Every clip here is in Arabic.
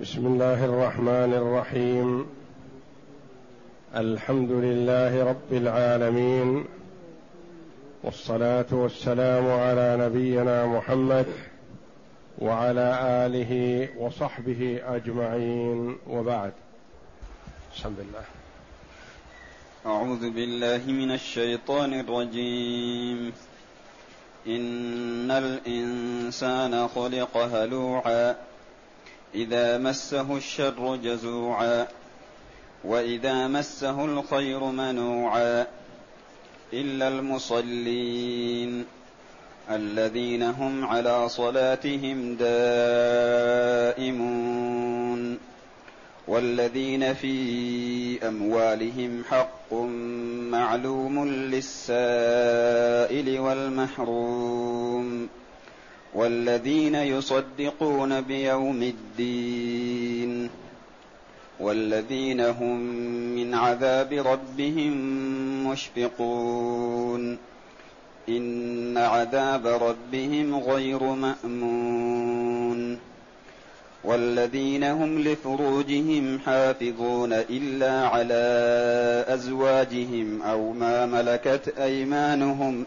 بسم الله الرحمن الرحيم. الحمد لله رب العالمين. والصلاة والسلام على نبينا محمد وعلى آله وصحبه أجمعين. وبعد. بسم الله أعوذ بالله من الشيطان الرجيم. إن الإنسان خلق هلوعا إذا مسه الشر جزوعا وإذا مسه الخير منوعا إلا المصلين الذين هم على صلاتهم دائمون والذين في أموالهم حق معلوم للسائل والمحروم والذين يصدقون بيوم الدين والذين هم من عذاب ربهم مشفقون إن عذاب ربهم غير مأمون والذين هم لفروجهم حافظون إلا على أزواجهم أو ما ملكت أيمانهم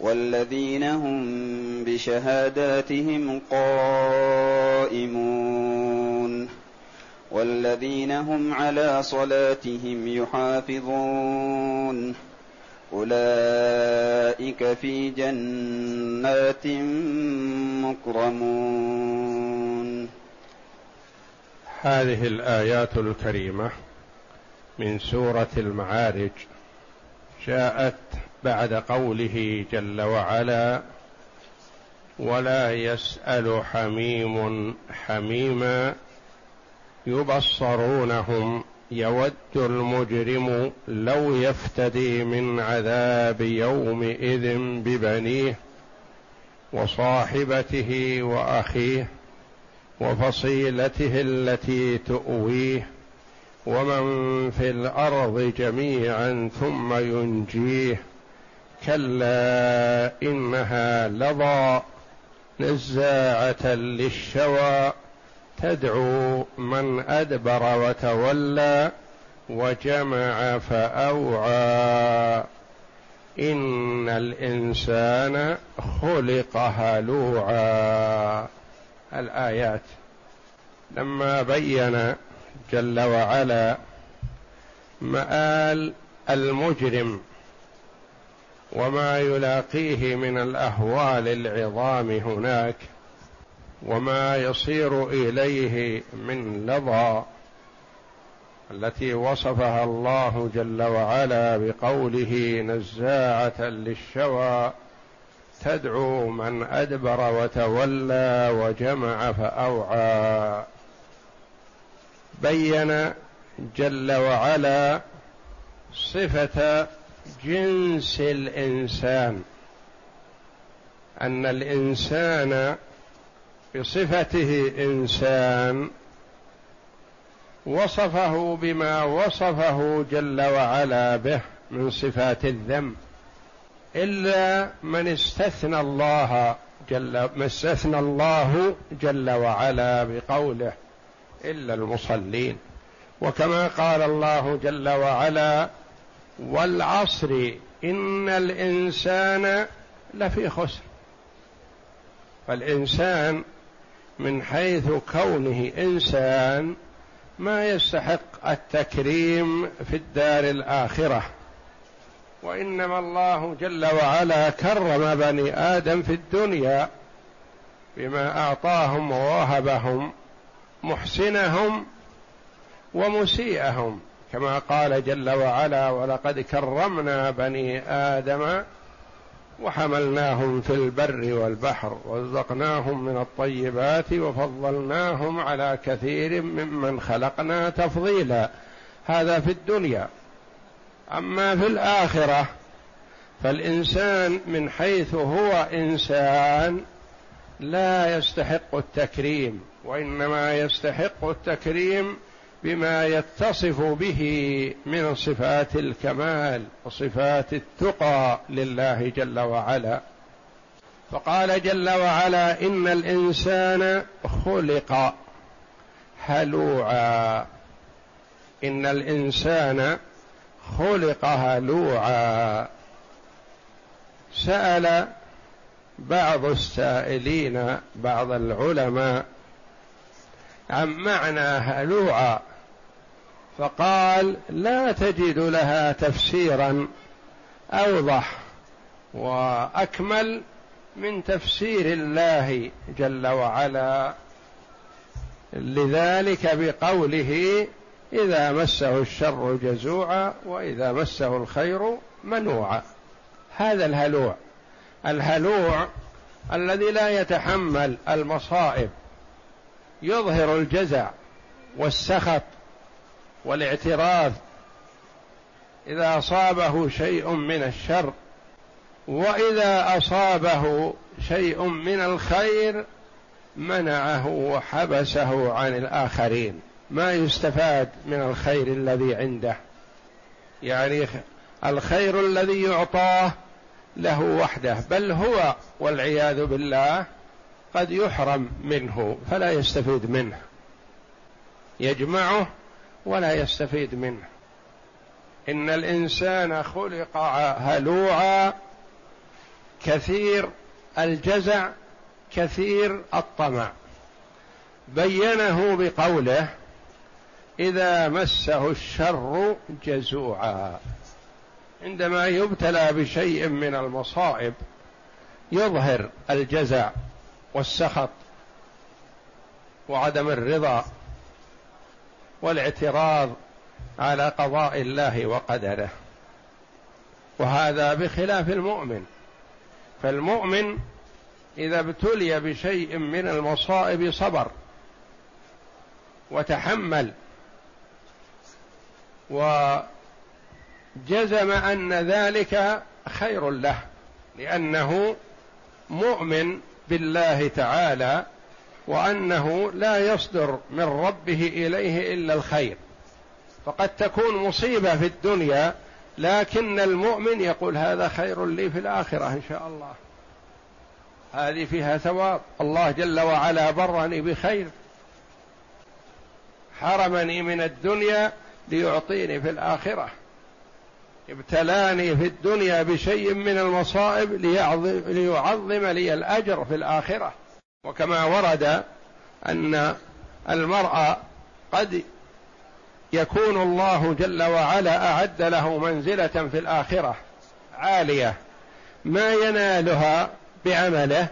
والذين هم بشهاداتهم قائمون والذين هم على صلاتهم يحافظون أولئك في جنات مكرمون. هذه الآيات الكريمة من سورة المعارج. جاءت بعد قوله جل وعلا ولا يسأل حميم حميما يبصرونهم يود المجرم لو يفتدي من عذاب يومئذ ببنيه وصاحبته وأخيه وفصيلته التي تؤويه ومن في الأرض جميعا ثم ينجيه كلا إنها لظى نزاعة للشوى تدعو من أدبر وتولى وجمع فأوعى إن الإنسان خلق هلوعا. الآيات لما بين جل وعلا مآل المجرم وما يلاقيه من الأهوال العظام هناك وما يصير إليه من لظى التي وصفها الله جل وعلا بقوله نزاعة للشوى تدعو من أدبر وتولى وجمع فأوعى. بين جل وعلا صفة جنس الإنسان أن الإنسان بصفته إنسان وصفه بما وصفه جل وعلا به من صفات الذم. إلا من استثنى الله جل ما استثنى الله جل وعلا بقوله إلا المصلين. وكما قال الله جل وعلا والعصر إن الإنسان لفي خسر. فالإنسان من حيث كونه إنسان ما يستحق التكريم في الدار الآخرة وإنما الله جل وعلا كرم بني آدم في الدنيا بما أعطاهم ووهبهم محسنهم ومسيئهم. كما قال جل وعلا ولقد كرمنا بني آدم وحملناهم في البر والبحر ورزقناهم من الطيبات وفضلناهم على كثير ممن خلقنا تفضيلا. هذا في الدنيا. أما في الآخرة فالإنسان من حيث هو إنسان لا يستحق التكريم وإنما يستحق التكريم بما يتصف به من صفات الكمال وصفات التقى لله جل وعلا. فقال جل وعلا إن الإنسان خلق هلوعا. إن الإنسان خلق هلوعا. سأل بعض السائلين بعض العلماء عن معنى هلوعا. فقال لا تجد لها تفسيرا أوضح وأكمل من تفسير الله جل وعلا. لذلك بقوله إذا مسه الشر جزوعا وإذا مسه الخير منوعا. هذا الهلوع. الهلوع الذي لا يتحمل المصائب. يظهر الجزع والسخط والاعتراض إذا أصابه شيء من الشر وإذا أصابه شيء من الخير منعه وحبسه عن الآخرين. ما يستفاد من الخير الذي عنده. يعني الخير الذي يعطاه له وحده بل هو والعياذ بالله قد يحرم منه فلا يستفيد منه. يجمعه ولا يستفيد منه. إن الإنسان خلق هلوعا كثير الجزع كثير الطمع. بينه بقوله إذا مسه الشر جزوعا. عندما يبتلى بشيء من المصائب يظهر الجزع والسخط وعدم الرضا. والاعتراض على قضاء الله وقدره. وهذا بخلاف المؤمن. فالمؤمن إذا ابتلي بشيء من المصائب صبر وتحمل وجزم أن ذلك خير له لأنه مؤمن بالله تعالى وأنه لا يصدر من ربه إليه إلا الخير. فقد تكون مصيبة في الدنيا لكن المؤمن يقول هذا خير لي في الآخرة إن شاء الله. هذه فيها ثواب. الله جل وعلا برني بخير. حرمني من الدنيا ليعطيني في الآخرة. ابتلاني في الدنيا بشيء من المصائب ليعظم لي الأجر في الآخرة. وكما ورد أن المرء قد يكون الله جل وعلا أعد له منزلة في الآخرة عالية ما ينالها بعمله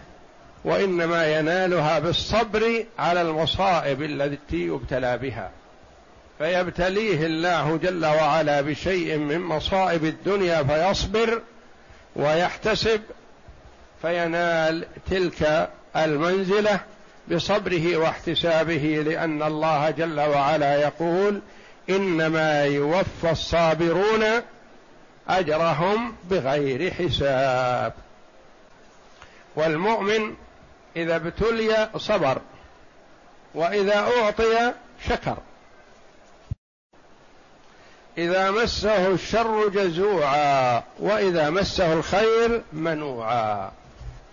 وإنما ينالها بالصبر على المصائب التي يبتلى بها. فيبتليه الله جل وعلا بشيء من مصائب الدنيا فيصبر ويحتسب فينال تلك المنزلة بصبره واحتسابه لأن الله جل وعلا يقول إنما يوفى الصابرون أجرهم بغير حساب. والمؤمن إذا ابتلي صبر وإذا أعطي شكر. إذا مسه الشر جزوعا وإذا مسه الخير منوعا.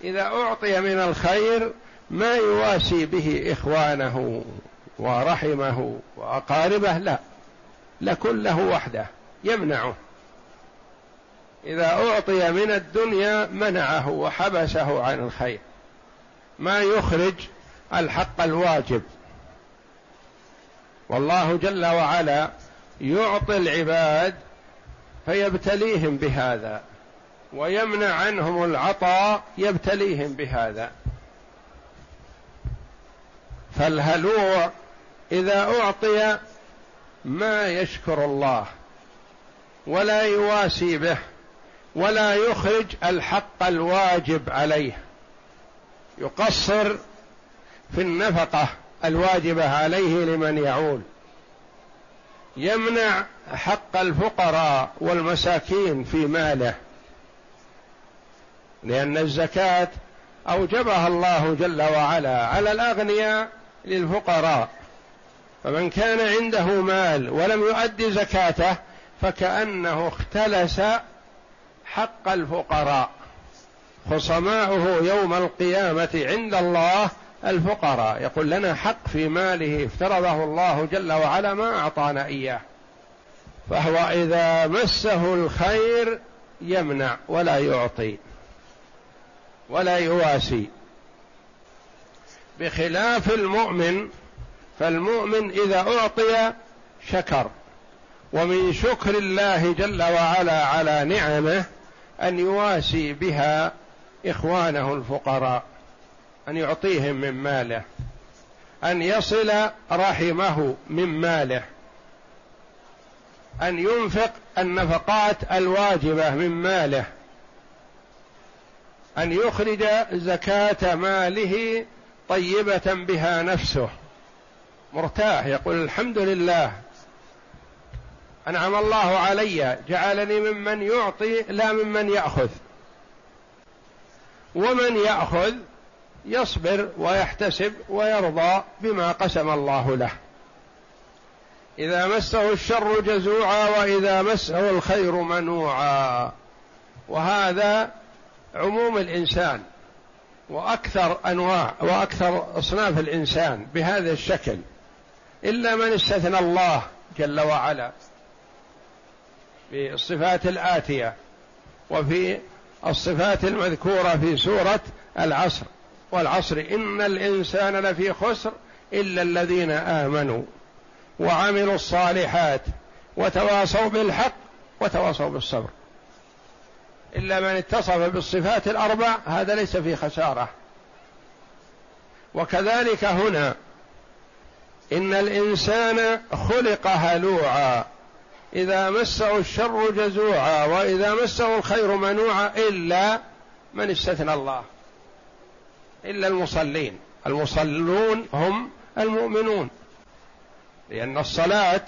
إذا أعطي من الخير ما يواسي به إخوانه ورحمه وأقاربه لا. لكن له وحده يمنعه. إذا أعطي من الدنيا منعه وحبسه عن الخير. ما يخرج الحق الواجب. والله جل وعلا يعطي العباد فيبتليهم بهذا. ويمنع عنهم العطاء يبتليهم بهذا. فالهلوع إذا أعطي ما يشكر الله ولا يواسي به ولا يخرج الحق الواجب عليه. يقصر في النفقة الواجبة عليه لمن يعول. يمنع حق الفقراء والمساكين في ماله. لأن الزكاة أوجبها الله جل وعلا على الأغنياء للفقراء. فمن كان عنده مال ولم يؤدي زكاته فكأنه اختلس حق الفقراء. خصماؤه يوم القيامة عند الله الفقراء. يقول لنا حق في ماله افترضه الله جل وعلا ما أعطانا إياه. فهو إذا مسه الخير يمنع ولا يعطي. ولا يواسي. بخلاف المؤمن فالمؤمن إذا أعطي شكر ومن شكر الله جل وعلا على نعمه أن يواسي بها إخوانه الفقراء أن يعطيهم من ماله أن يصل رحمه من ماله أن ينفق النفقات الواجبة من ماله. أن يخرج زكاة ماله طيبة بها نفسه. مرتاح يقول الحمد لله. أنعم الله علي جعلني ممن يعطي لا ممن يأخذ. ومن يأخذ يصبر ويحتسب ويرضى بما قسم الله له. إذا مسه الشر جزوعا وإذا مسه الخير منوعا. وهذا عموم الإنسان وأكثر أنواع وأكثر أصناف الإنسان بهذا الشكل إلا من استثنى الله جل وعلا في الصفات الآتية وفي الصفات المذكورة في سورة العصر والعصر إن الإنسان لفي خسر إلا الذين آمنوا وعملوا الصالحات وتواصوا بالحق وتواصوا بالصبر. إلا من اتصف بالصفات الأربع هذا ليس في خسارة. وكذلك هنا إن الإنسان خلق هلوعا إذا مسه الشر جزوعا وإذا مسه الخير منوعا إلا من استثنى الله إلا المصلين. المصلون هم المؤمنون لأن الصلاة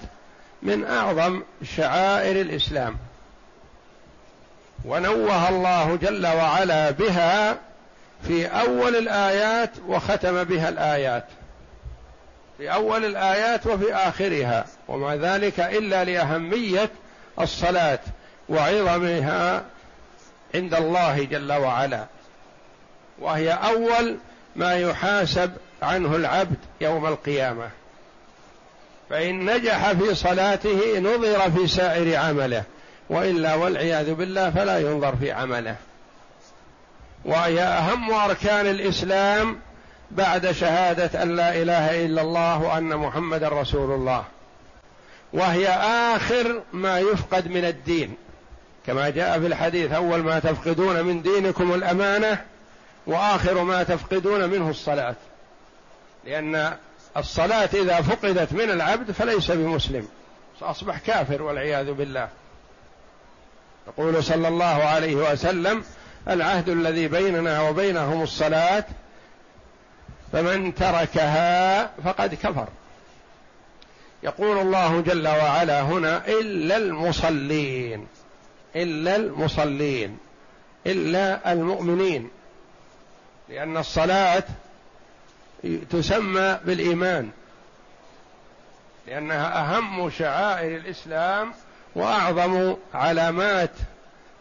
من أعظم شعائر الإسلام. ونوه الله جل وعلا بها في أول الآيات وختم بها الآيات. في أول الآيات وفي آخرها. وما ذلك إلا لأهمية الصلاة وعظمها عند الله جل وعلا. وهي أول ما يحاسب عنه العبد يوم القيامة. فإن نجح في صلاته نظر في سائر عمله. وإلا والعياذ بالله فلا ينظر في عمله. وهي أهم أركان الإسلام بعد شهادة أن لا إله إلا الله وأن محمدا رسول الله. وهي آخر ما يفقد من الدين. كما جاء في الحديث أول ما تفقدون من دينكم الأمانة وآخر ما تفقدون منه الصلاة. لأن الصلاة إذا فقدت من العبد فليس بمسلم. اصبح كافر والعياذ بالله. يقول صلى الله عليه وسلم العهد الذي بيننا وبينهم الصلاة فمن تركها فقد كفر. يقول الله جل وعلا هنا إلا المصلين إلا المصلين إلا المؤمنين لأن الصلاة تسمى بالإيمان لأنها أهم شعائر الإسلام وأعظم علامات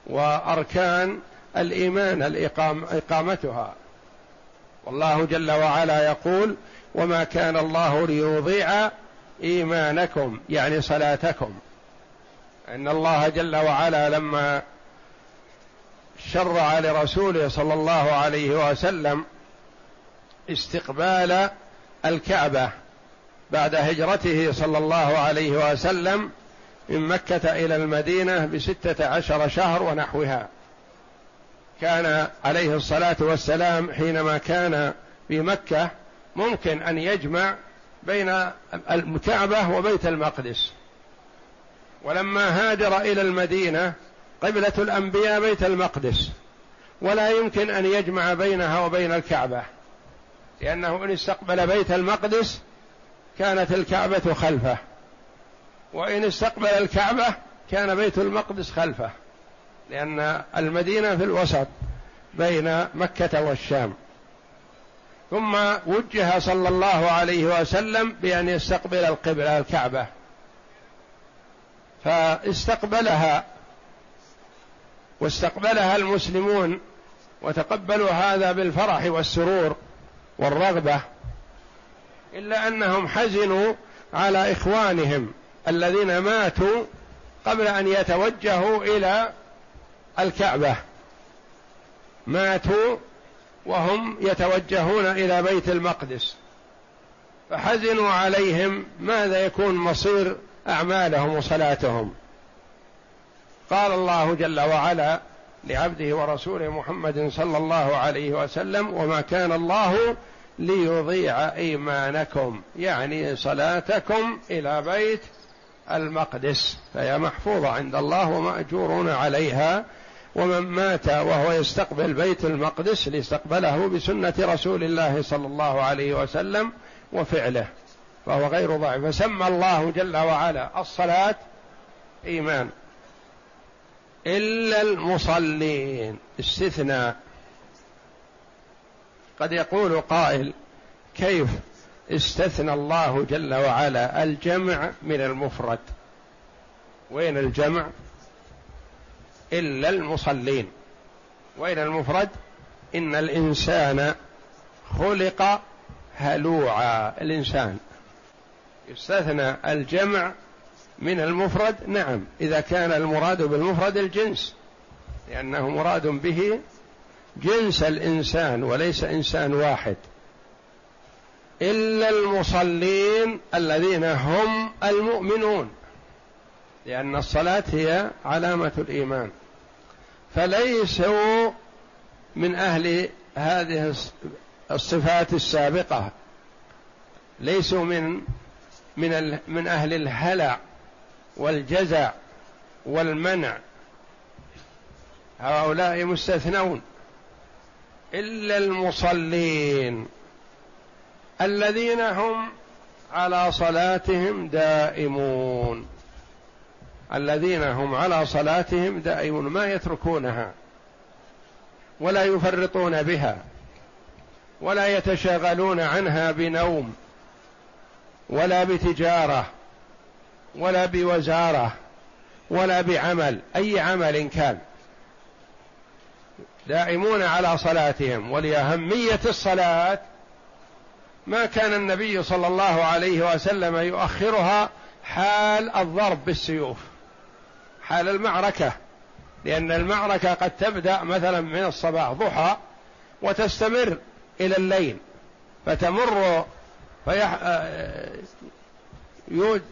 وأركان الإيمان الإقام إقامتها. والله جل وعلا يقول وما كان الله ليضيع إيمانكم يعني صلاتكم. إن الله جل وعلا لما شرع لرسوله صلى الله عليه وسلم استقبال الكعبة بعد هجرته صلى الله عليه وسلم من مكة إلى المدينة بستة عشر شهر ونحوها. كان عليه الصلاة والسلام حينما كان في مكة ممكن أن يجمع بين الكعبة وبيت المقدس. ولما هاجر إلى المدينة قبلة الأنبياء بيت المقدس. ولا يمكن أن يجمع بينها وبين الكعبة. لأنه إن استقبل بيت المقدس كانت الكعبة خلفه. وإن استقبل الكعبة كان بيت المقدس خلفه لأن المدينة في الوسط بين مكة والشام. ثم وجه صلى الله عليه وسلم بأن يستقبل القبلة الكعبة. فاستقبلها واستقبلها المسلمون وتقبلوا هذا بالفرح والسرور والرغبة إلا أنهم حزنوا على إخوانهم. الذين ماتوا قبل أن يتوجهوا إلى الكعبة. ماتوا وهم يتوجهون إلى بيت المقدس. فحزنوا عليهم ماذا يكون مصير أعمالهم وصلاتهم. قال الله جل وعلا لعبده ورسوله محمد صلى الله عليه وسلم وما كان الله ليضيع إيمانكم. يعني صلاتكم إلى بيت المقدس فهي محفوظة عند الله ومأجورون عليها ومن مات وهو يستقبل بيت المقدس لاستقبله بسنة رسول الله صلى الله عليه وسلم وفعله فهو غير ضعيف. فسمى الله جل وعلا الصلاة إيمان. إلا المصلين استثناء. قد يقول قائل كيف؟ استثنى الله جل وعلا الجمع من المفرد. وين الجمع؟ إلا المصلين. وين المفرد؟ إن الإنسان خلق هلوعا. الإنسان. يستثنى الجمع من المفرد؟ نعم. إذا كان المراد بالمفرد الجنس. لأنه مراد به جنس الإنسان وليس إنسان واحد. إلا المصلين الذين هم المؤمنون لأن الصلاة هي علامة الإيمان. فليسوا من أهل هذه الصفات السابقة. ليسوا من من من أهل الهلع والجزع والمنع. هؤلاء مستثنون. إلا المصلين. الذين هم على صلاتهم دائمون. الذين هم على صلاتهم دائمون. ما يتركونها ولا يفرطون بها ولا يتشاغلون عنها بنوم ولا بتجارة ولا بوزارة ولا بعمل أي عمل كان. دائمون على صلاتهم. ولأهمية الصلاة ما كان النبي صلى الله عليه وسلم يؤخرها حال الضرب بالسيوف حال المعركة لأن المعركة قد تبدأ مثلا من الصباح ضحى وتستمر إلى الليل فتمر فيح...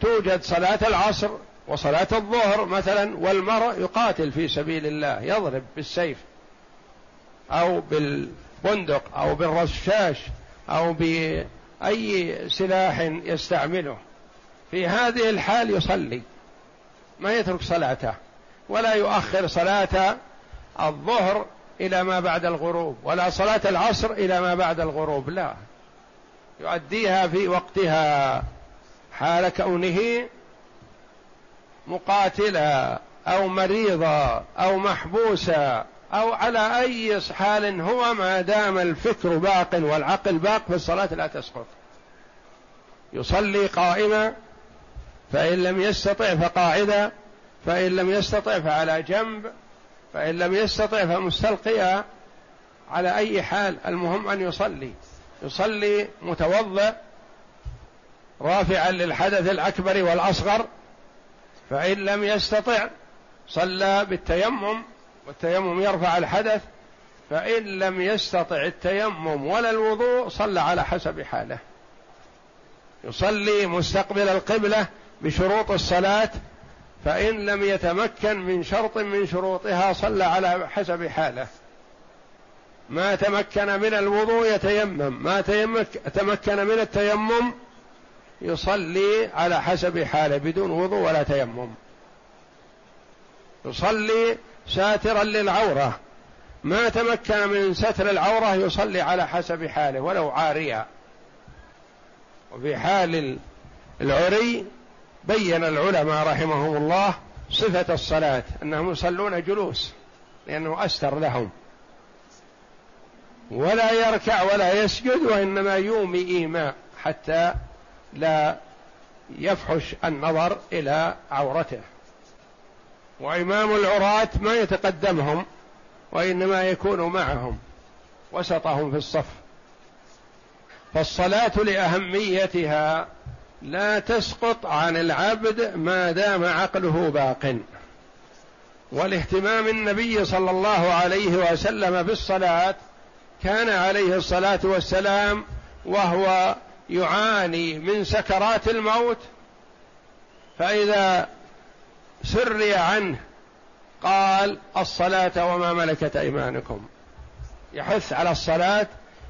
توجد صلاة العصر وصلاة الظهر مثلا والمرء يقاتل في سبيل الله يضرب بالسيف أو بالبندق أو بالرشاش أو بأي سلاح يستعمله. في هذه الحال يصلي ما يترك صلاته ولا يؤخر صلاة الظهر إلى ما بعد الغروب ولا صلاة العصر إلى ما بعد الغروب لا. يؤديها في وقتها. حال كونه مقاتلا أو مريضا أو محبوسا أو على أي حال هو ما دام الفكر باق والعقل باق فالصلاه لا تسقط. يصلي قائما فإن لم يستطع فقاعدا فإن لم يستطع فعلى جنب فإن لم يستطع فمستلقيا. على أي حال المهم أن يصلي. يصلي متوضئ رافعا للحدث الأكبر والأصغر فإن لم يستطع صلى بالتيمم. والتيمم يرفع الحدث فإن لم يستطع التيمم ولا الوضوء صلى على حسب حاله. يصلي مستقبل القبلة بشروط الصلاة فإن لم يتمكن من شرط من شروطها صلى على حسب حاله. ما تمكن من الوضوء يتيمم ما تمكن من التيمم يصلي على حسب حاله بدون وضوء ولا تيمم. يصلي ساترا للعورة. ما تمكن من ستر العورة يصلي على حسب حاله ولو عاريا وفي حال العري بين العلماء رحمهم الله صفة الصلاة أنهم يصلون جلوس لأنه أستر لهم. ولا يركع ولا يسجد وإنما يومي إيماء حتى لا يفحش النظر إلى عورته. وإمام العراة ما يتقدمهم وإنما يكون معهم وسطهم في الصف. فالصلاة لأهميتها لا تسقط عن العبد ما دام عقله باق. والاهتمام النبي صلى الله عليه وسلم بالصلاة كان عليه الصلاة والسلام وهو يعاني من سكرات الموت فإذا سري عنه. قال الصلاة وما ملكت أيمانكم. يحث على الصلاة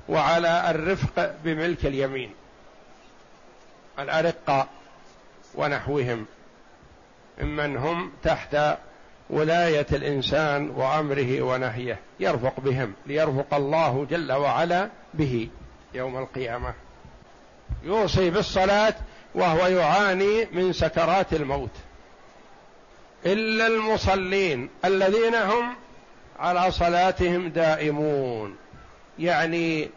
وعلى الرفق بملك اليمين. الأرقاء ونحوهم. ممن هم تحت ولاية الإنسان وأمره ونهيه. يرفق بهم. ليرفق الله جل وعلا به يوم القيامة. يوصي بالصلاة وهو يعاني من سكرات الموت. إلا المصلين الذين هم على صلاتهم دائمون. يعني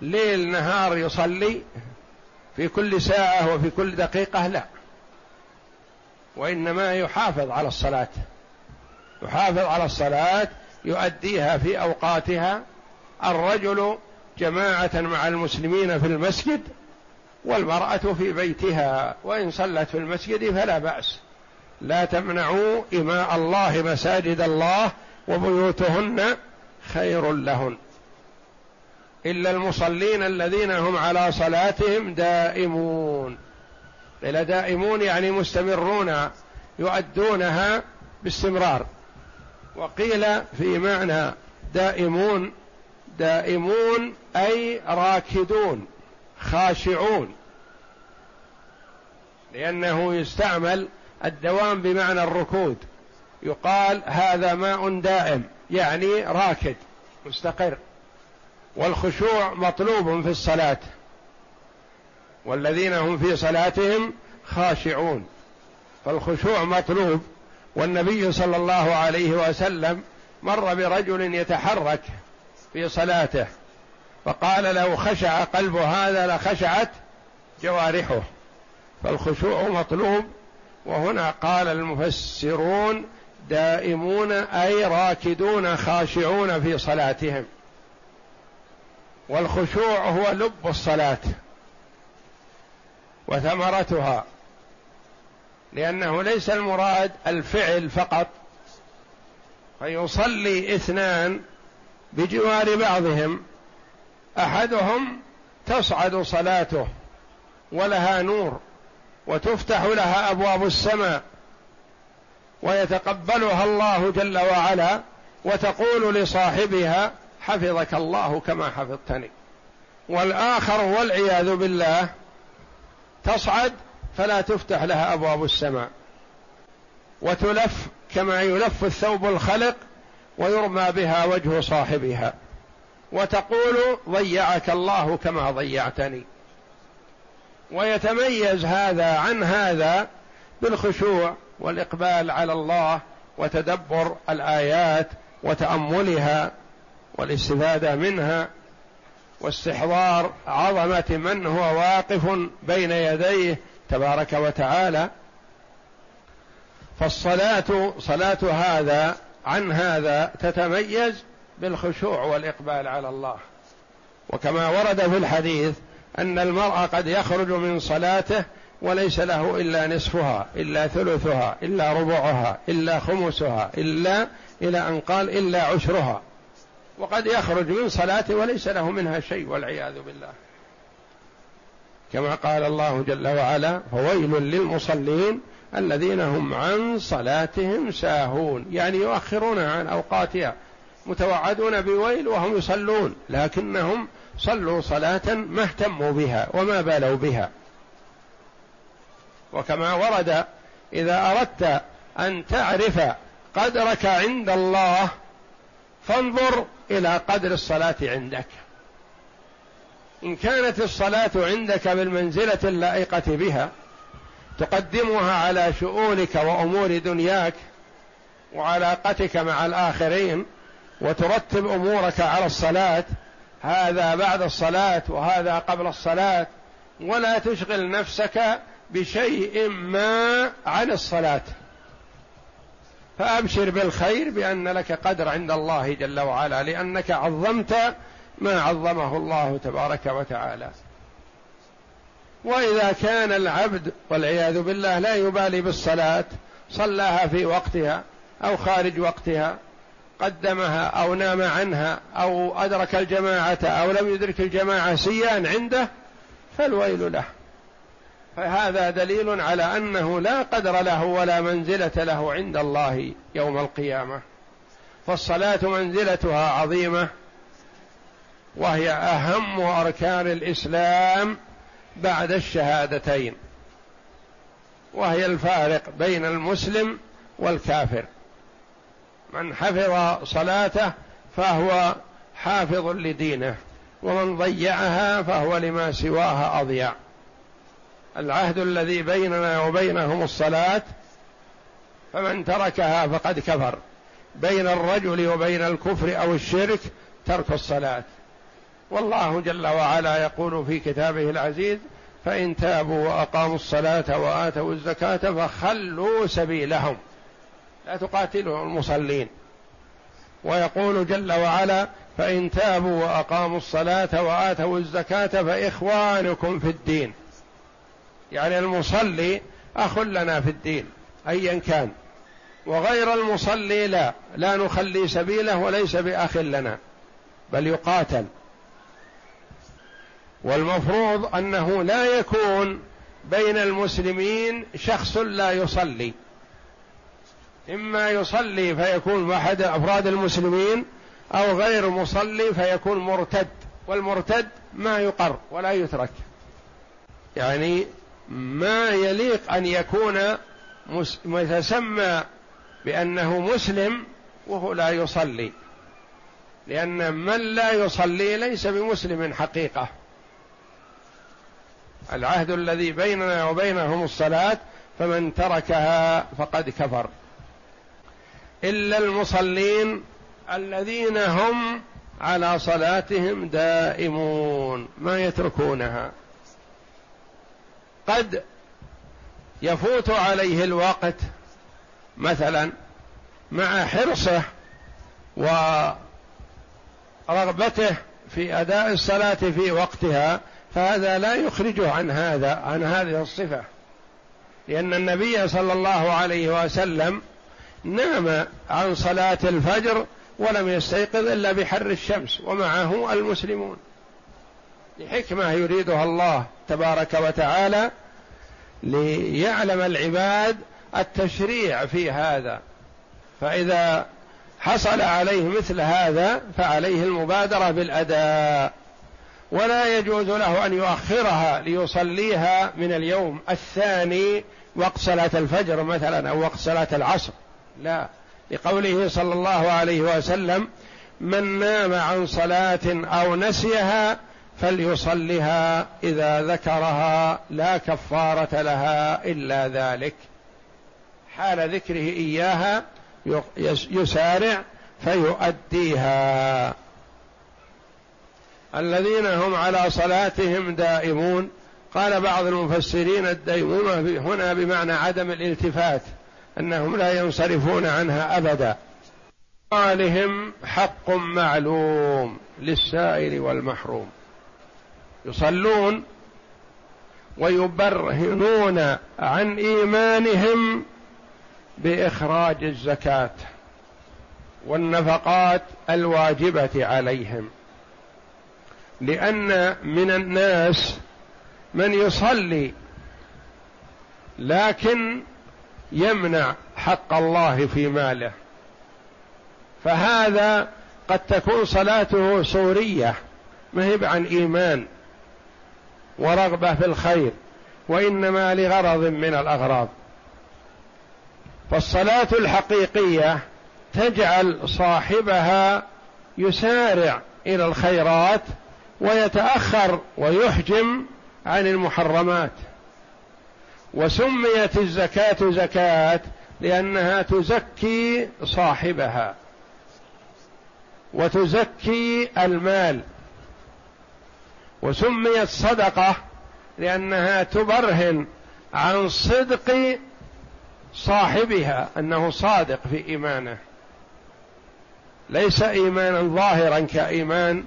ليل نهار يصلي في كل ساعة وفي كل دقيقة لا. وإنما يحافظ على الصلاة. يحافظ على الصلاة يؤديها في أوقاتها. الرجل جماعة مع المسلمين في المسجد والمرأة في بيتها. وإن صلت في المسجد فلا بأس. لا تمنعوا إماء الله مساجد الله وبيوتهن خير لهن. إلا المصلين الذين هم على صلاتهم دائمون. إلى دائمون يعني مستمرون يؤدونها باستمرار. وقيل في معنى دائمون دائمون أي راكدون خاشعون. لأنه يستعمل الدوام بمعنى الركود. يقال هذا ماء دائم يعني راكد مستقر. والخشوع مطلوب في الصلاة. والذين هم في صلاتهم خاشعون. فالخشوع مطلوب. والنبي صلى الله عليه وسلم مر برجل يتحرك في صلاته فقال لو خشع قلب هذا لخشعت جوارحه. فالخشوع مطلوب وهنا قال المفسرون دائمون أي راكدون خاشعون في صلاتهم. والخشوع هو لب الصلاة وثمرتها لأنه ليس المراد الفعل فقط فيصلي اثنان بجوار بعضهم أحدهم تصعد صلاته ولها نور. وتفتح لها أبواب السماء ويتقبلها الله جل وعلا وتقول لصاحبها حفظك الله كما حفظتني. والآخر والعياذ بالله تصعد فلا تفتح لها أبواب السماء. وتلف كما يلف الثوب الخلق ويرمى بها وجه صاحبها. وتقول ضيعك الله كما ضيعتني. ويتميز هذا عن هذا بالخشوع والإقبال على الله وتدبر الآيات وتأملها والاستفادة منها واستحضار عظمة من هو واقف بين يديه تبارك وتعالى. فالصلاة صلاة هذا عن هذا تتميز بالخشوع والإقبال على الله. وكما ورد في الحديث أن المرء قد يخرج من صلاته وليس له إلا نصفها إلا ثلثها إلا ربعها إلا خمسها إلا إلى أن قال إلا عشرها. وقد يخرج من صلاته وليس له منها شيء والعياذ بالله. كما قال الله جل وعلا فويل للمصلين الذين هم عن صلاتهم ساهون يعني يؤخرون عن أوقاتها. متوعدون بويل وهم يصلون لكنهم صلوا صلاة ما اهتموا بها وما بالوا بها. وكما ورد إذا أردت أن تعرف قدرك عند الله فانظر إلى قدر الصلاة عندك. إن كانت الصلاة عندك بالمنزلة اللائقة بها تقدمها على شؤونك وأمور دنياك وعلاقتك مع الآخرين وترتب أمورك على الصلاة هذا بعد الصلاة وهذا قبل الصلاة ولا تشغل نفسك بشيء ما عن الصلاة. فأبشر بالخير بأن لك قدر عند الله جل وعلا لأنك عظمت ما عظمه الله تبارك وتعالى. وإذا كان العبد والعياذ بالله لا يبالي بالصلاة صلاها في وقتها أو خارج وقتها قدمها أو نام عنها أو أدرك الجماعة أو لم يدرك الجماعة سيان عنده فالويل له. فهذا دليل على أنه لا قدر له ولا منزلة له عند الله يوم القيامة. فالصلاة منزلتها عظيمة وهي أهم أركان الإسلام بعد الشهادتين وهي الفارق بين المسلم والكافر. من حفظ صلاته فهو حافظ لدينه ومن ضيعها فهو لما سواها أضيع. العهد الذي بيننا وبينهم الصلاة فمن تركها فقد كفر. بين الرجل وبين الكفر أو الشرك ترك الصلاة. والله جل وعلا يقول في كتابه العزيز فإن تابوا وأقاموا الصلاة وآتوا الزكاة فخلوا سبيلهم. لا تقاتلوا المصلين. ويقول جل وعلا فإن تابوا وأقاموا الصلاة وآتوا الزكاة فإخوانكم في الدين. يعني المصلي أخ لنا في الدين ايا كان. وغير المصلي لا لا نخلي سبيله وليس بأخ لنا بل يقاتل. والمفروض أنه لا يكون بين المسلمين شخص لا يصلي. إما يصلي فيكون أحد أفراد المسلمين أو غير مصلي فيكون مرتد والمرتد ما يقر ولا يترك. يعني ما يليق أن يكون متسمى بأنه مسلم وهو لا يصلي. لأن من لا يصلي ليس بمسلم حقيقة. العهد الذي بيننا وبينهم الصلاة فمن تركها فقد كفر. إلا المصلين الذين هم على صلاتهم دائمون ما يتركونها. قد يفوت عليه الوقت مثلا مع حرصه ورغبته في أداء الصلاة في وقتها فهذا لا يخرجه عن هذا عن هذه الصفة. لأن النبي صلى الله عليه وسلم نام عن صلاة الفجر ولم يستيقظ إلا بحر الشمس ومعه المسلمون. لحكمة يريدها الله تبارك وتعالى ليعلم العباد التشريع في هذا. فإذا حصل عليه مثل هذا فعليه المبادرة بالأداء. ولا يجوز له أن يؤخرها ليصليها من اليوم الثاني وقت صلاة الفجر مثلا أو وقت صلاة العصر. لا. لقوله صلى الله عليه وسلم من نام عن صلاة أو نسيها فليصلها إذا ذكرها لا كفارة لها إلا ذلك. حال ذكره إياها يسارع فيؤديها. الذين هم على صلاتهم دائمون قال بعض المفسرين الديمومه هنا بمعنى عدم الالتفات. أنهم لا ينصرفون عنها أبدا. قالهم حق معلوم للسائل والمحروم. يصلون ويبرهنون عن إيمانهم بإخراج الزكاة والنفقات الواجبة عليهم. لأن من الناس من يصلي لكن يمنع حق الله في ماله. فهذا قد تكون صلاته صوريه ما هي عن إيمان ورغبة في الخير وإنما لغرض من الأغراض. فالصلاة الحقيقية تجعل صاحبها يسارع إلى الخيرات ويتأخر ويحجم عن المحرمات. وسميت الزكاة زكاة لأنها تزكي صاحبها. وتزكي المال. وسميت صدقة لأنها تبرهن عن صدق صاحبها أنه صادق في إيمانه. ليس إيمانا ظاهرا كإيمان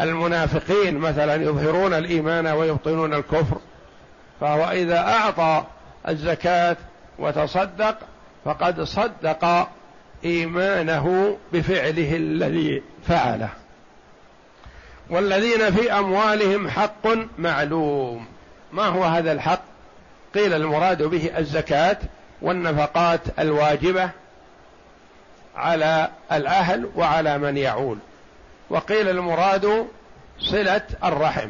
المنافقين مثلا يظهرون الإيمان ويبطنون الكفر. فهو إذا أعطى الزكاة وتصدق فقد صدق إيمانه بفعله الذي فعله. والذين في أموالهم حق معلوم. ما هو هذا الحق؟ قيل المراد به الزكاة والنفقات الواجبة على الأهل وعلى من يعول. وقيل المراد صلة الرحم.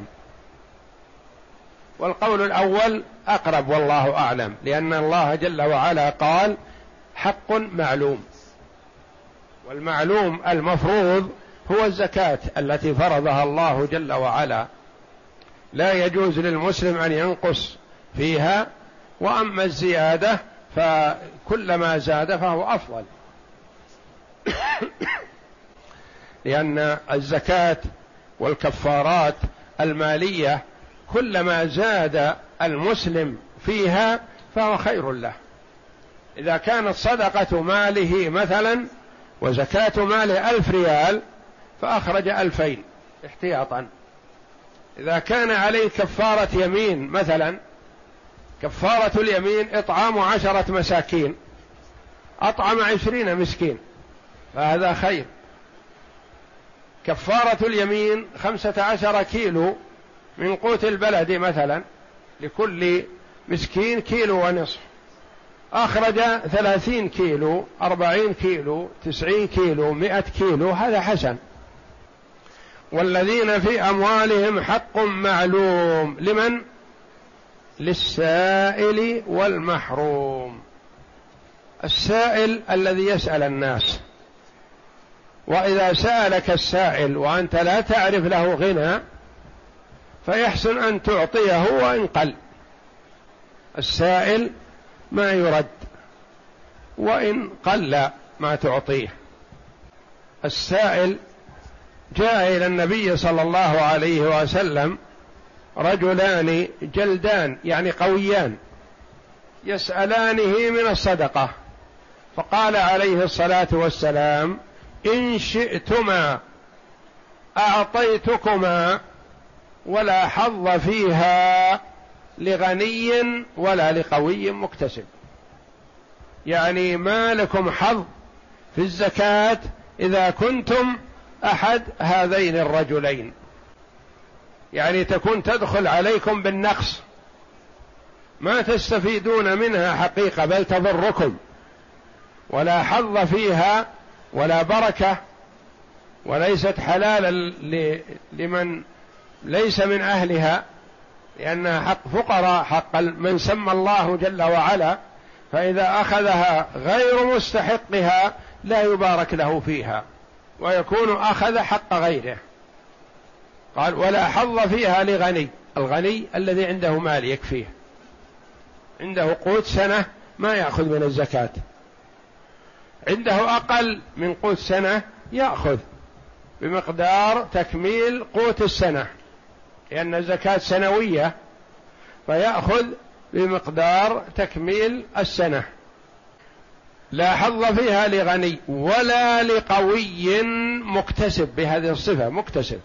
والقول الأول أقرب والله أعلم لأن الله جل وعلا قال حق معلوم. والمعلوم المفروض هو الزكاة التي فرضها الله جل وعلا. لا يجوز للمسلم أن ينقص فيها وأما الزيادة فكلما زاد فهو أفضل. لأن الزكاة والكفارات المالية كلما زاد المسلم فيها فهو خير له. إذا كانت صدقة ماله مثلا وزكاة ماله ألف ريال فأخرج ألفين احتياطا. إذا كان عليه كفارة يمين مثلا كفارة اليمين إطعام عشرة مساكين أطعم عشرين مسكين فهذا خير. كفارة اليمين خمسة عشر كيلو من قوت البلد مثلا لكل مسكين كيلو ونصف. أخرج ثلاثين كيلو أربعين كيلو تسعين كيلو مئة كيلو هذا حسن. والذين في أموالهم حق معلوم. لمن؟ للسائل والمحروم. السائل الذي يسأل الناس. وإذا سألك السائل وأنت لا تعرف له غنى فيحسن أن تعطيه وإن قل. السائل ما يرد وإن قل ما تعطيه. السائل جاء إلى النبي صلى الله عليه وسلم رجلان جلدان يعني قويان يسألانه من الصدقة. فقال عليه الصلاة والسلام إن شئتما أعطيتكما ولا حظ فيها لغني ولا لقوي مكتسب. يعني ما لكم حظ في الزكاة إذا كنتم أحد هذين الرجلين. يعني تكون تدخل عليكم بالنقص. ما تستفيدون منها حقيقة بل تضركم. ولا حظ فيها ولا بركة. وليست حلالا لمن ليس من أهلها لأنها حق فقراء حق من سمى الله جل وعلا فإذا أخذها غير مستحقها لا يبارك له فيها ويكون أخذ حق غيره. قال ولا حظ فيها لغني. الغني الذي عنده مال يكفيه. عنده قوت سنة ما يأخذ من الزكاة. عنده أقل من قوت سنة يأخذ بمقدار تكميل قوت السنة. لأن الزكاة سنوية فيأخذ بمقدار تكميل السنة. لا حظ فيها لغني ولا لقوي مكتسب بهذه الصفة مكتسب.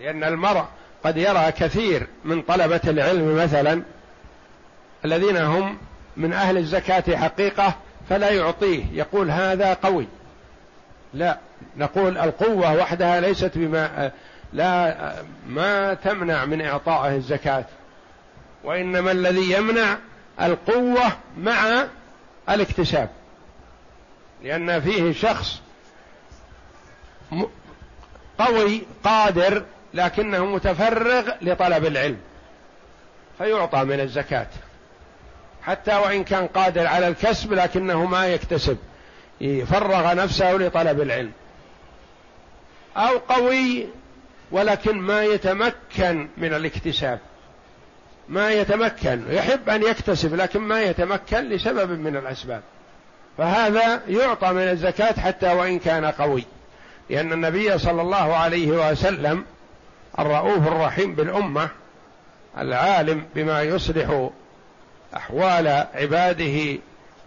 لأن المرء قد يرى كثير من طلبة العلم مثلا الذين هم من أهل الزكاة حقيقة فلا يعطيه يقول هذا قوي. لا نقول القوة وحدها ليست بما لا ما تمنع من إعطائه الزكاة. وإنما الذي يمنع القوة مع الاكتساب. لأن فيه شخص قوي قادر لكنه متفرغ لطلب العلم فيعطى من الزكاة. حتى وإن كان قادر على الكسب لكنه ما يكتسب. يفرغ نفسه لطلب العلم. أو قوي ولكن ما يتمكن من الاكتساب. ما يتمكن. يحب أن يكتسب لكن ما يتمكن لسبب من الأسباب. فهذا يعطى من الزكاة حتى وإن كان قوي. لأن النبي صلى الله عليه وسلم الرؤوف الرحيم بالأمة العالم بما يصلح أحوال عباده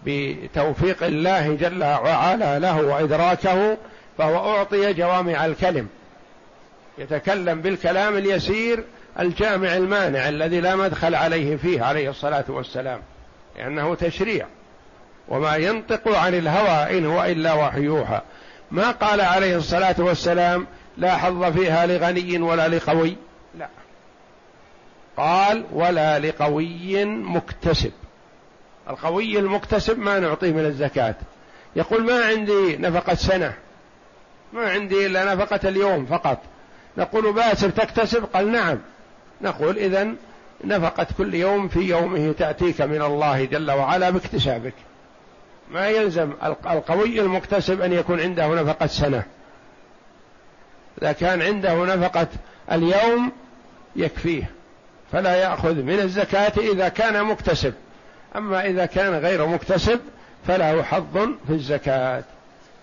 بتوفيق الله جل وعلا له وإدراكه فهو أعطي جوامع الكلم. يتكلم بالكلام اليسير الجامع المانع الذي لا مدخل عليه فيه عليه الصلاة والسلام لأنه تشريع. وما ينطق عن الهوى إن هو إلا وحي يوحى. ما قال عليه الصلاة والسلام لا حظ فيها لغني ولا لقوي. لا. قال ولا لقوي مكتسب. القوي المكتسب ما نعطيه من الزكاة. يقول ما عندي نفقة سنة. ما عندي إلا نفقة اليوم فقط. نقول باسر تكتسب؟ قال نعم. نقول إذا نفقة كل يوم في يومه تأتيك من الله جل وعلا باكتسابك. ما يلزم القوي المكتسب أن يكون عنده نفقة سنة. إذا كان عنده نفقة اليوم يكفيه فلا يأخذ من الزكاة إذا كان مكتسب. أما إذا كان غير مكتسب فله حظ في الزكاة.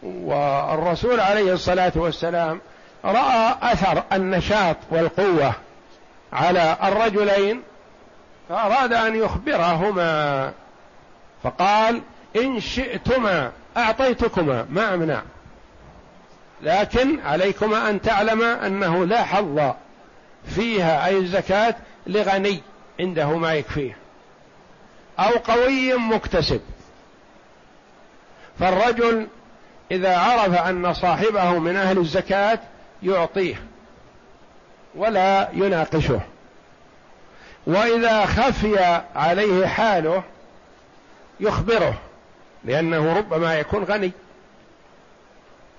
والرسول عليه الصلاة والسلام رأى أثر النشاط والقوة على الرجلين فأراد أن يخبرهما فقال إن شئتما أعطيتكما ما أمنع. لكن عليكما أن تعلما أنه لا حظ فيها أي الزكاة لغني عنده ما يكفيه أو قوي مكتسب. فالرجل إذا عرف أن صاحبه من أهل الزكاة يعطيه ولا يناقشه. وإذا خفي عليه حاله يخبره لأنه ربما يكون غني.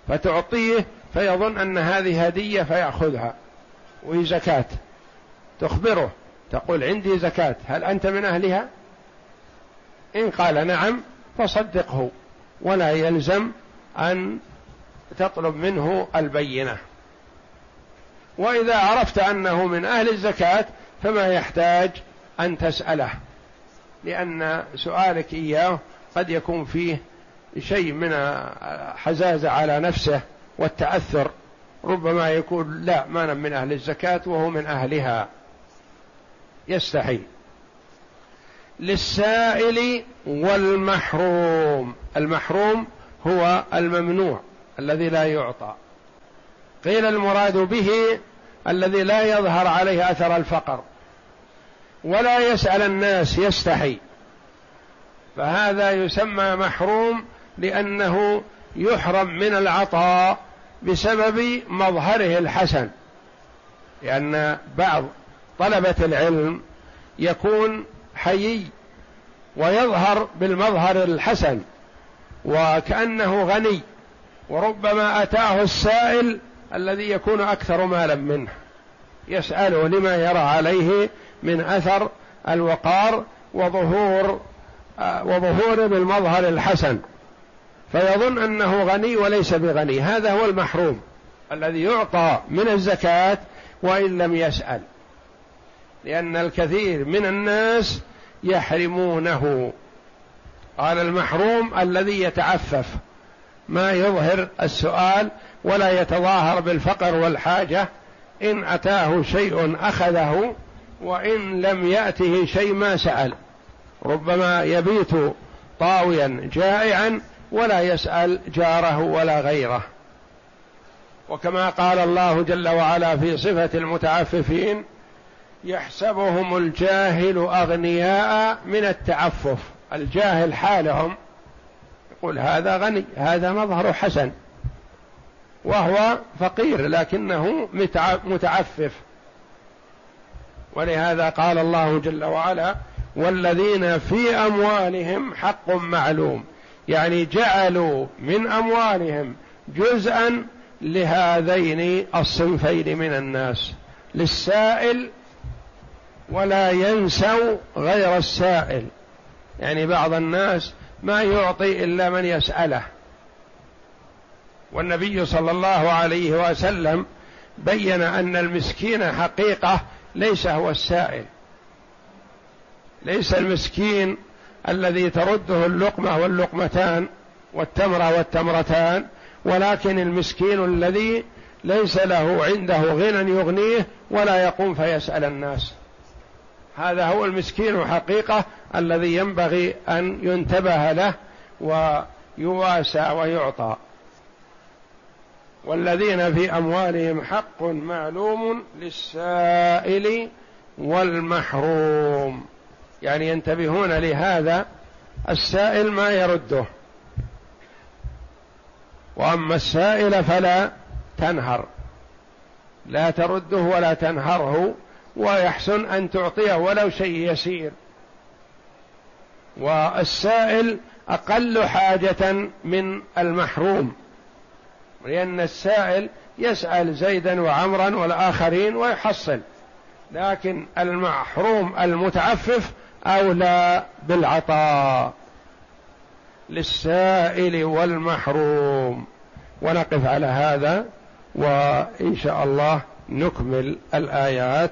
فتعطيه فيظن أن هذه هدية فيأخذها وهي زكاة. تخبره تقول عندي زكاة هل أنت من أهلها؟ إن قال نعم فصدقه ولا يلزم أن تطلب منه البينة. وإذا عرفت أنه من أهل الزكاة فما يحتاج أن تسأله لأن سؤالك إياه قد يكون فيه شيء من حزازة على نفسه والتأثر ربما يكون لا ما أنا من أهل الزكاة وهو من أهلها. يستحي للسائل والمحروم. المحروم هو الممنوع الذي لا يعطى. قيل المراد به الذي لا يظهر عليه أثر الفقر ولا يسأل الناس يستحي فهذا يسمى محروم لأنه يحرم من العطاء بسبب مظهره الحسن لأن بعض طلبة العلم يكون حيي ويظهر بالمظهر الحسن وكأنه غني وربما أتاه السائل الذي يكون أكثر مالا منه. يساله لما يرى عليه من أثر الوقار وظهور آه، وظهور بالمظهر الحسن. فيظن أنه غني وليس بغني. هذا هو المحروم. الذي يعطى من الزكاة وإن لم يسأل. لأن الكثير من الناس يحرمونه. قال المحروم الذي يتعفف. ما يظهر السؤال ولا يتظاهر بالفقر والحاجة. إن أتاه شيء أخذه وإن لم يأته شيء ما سأل. ربما يبيت طاويا جائعا ولا يسأل جاره ولا غيره. وكما قال الله جل وعلا في صفة المتعففين يحسبهم الجاهل أغنياء من التعفف. الجاهل حالهم. يقول هذا غني هذا مظهر حسن وهو فقير لكنه متعفف. ولهذا قال الله جل وعلا والذين في أموالهم حق معلوم. يعني جعلوا من أموالهم جزءا لهذين الصنفين من الناس للسائل ولا ينسوا غير السائل. يعني بعض الناس ما يعطي إلا من يسأله. والنبي صلى الله عليه وسلم بين أن المسكين حقيقة ليس هو السائل. ليس المسكين الذي ترده اللقمة واللقمتان والتمره والتمرتان ولكن المسكين الذي ليس له عنده غنى يغنيه ولا يقوم فيسأل الناس. هذا هو المسكين حقيقة الذي ينبغي أن ينتبه له ويواسى ويعطى. والذين في أموالهم حق معلوم للسائل والمحروم. يعني ينتبهون لهذا السائل ما يرده. وأما السائل فلا تنهر. لا ترده ولا تنهره. ويحسن أن تعطيه ولو شيء يسير. والسائل أقل حاجة من المحروم لأن السائل يسأل زيدا وعمرا والآخرين ويحصل لكن المحروم المتعفف أولى بالعطاء. للسائل والمحروم. ونقف على هذا وإن شاء الله نكمل الآيات.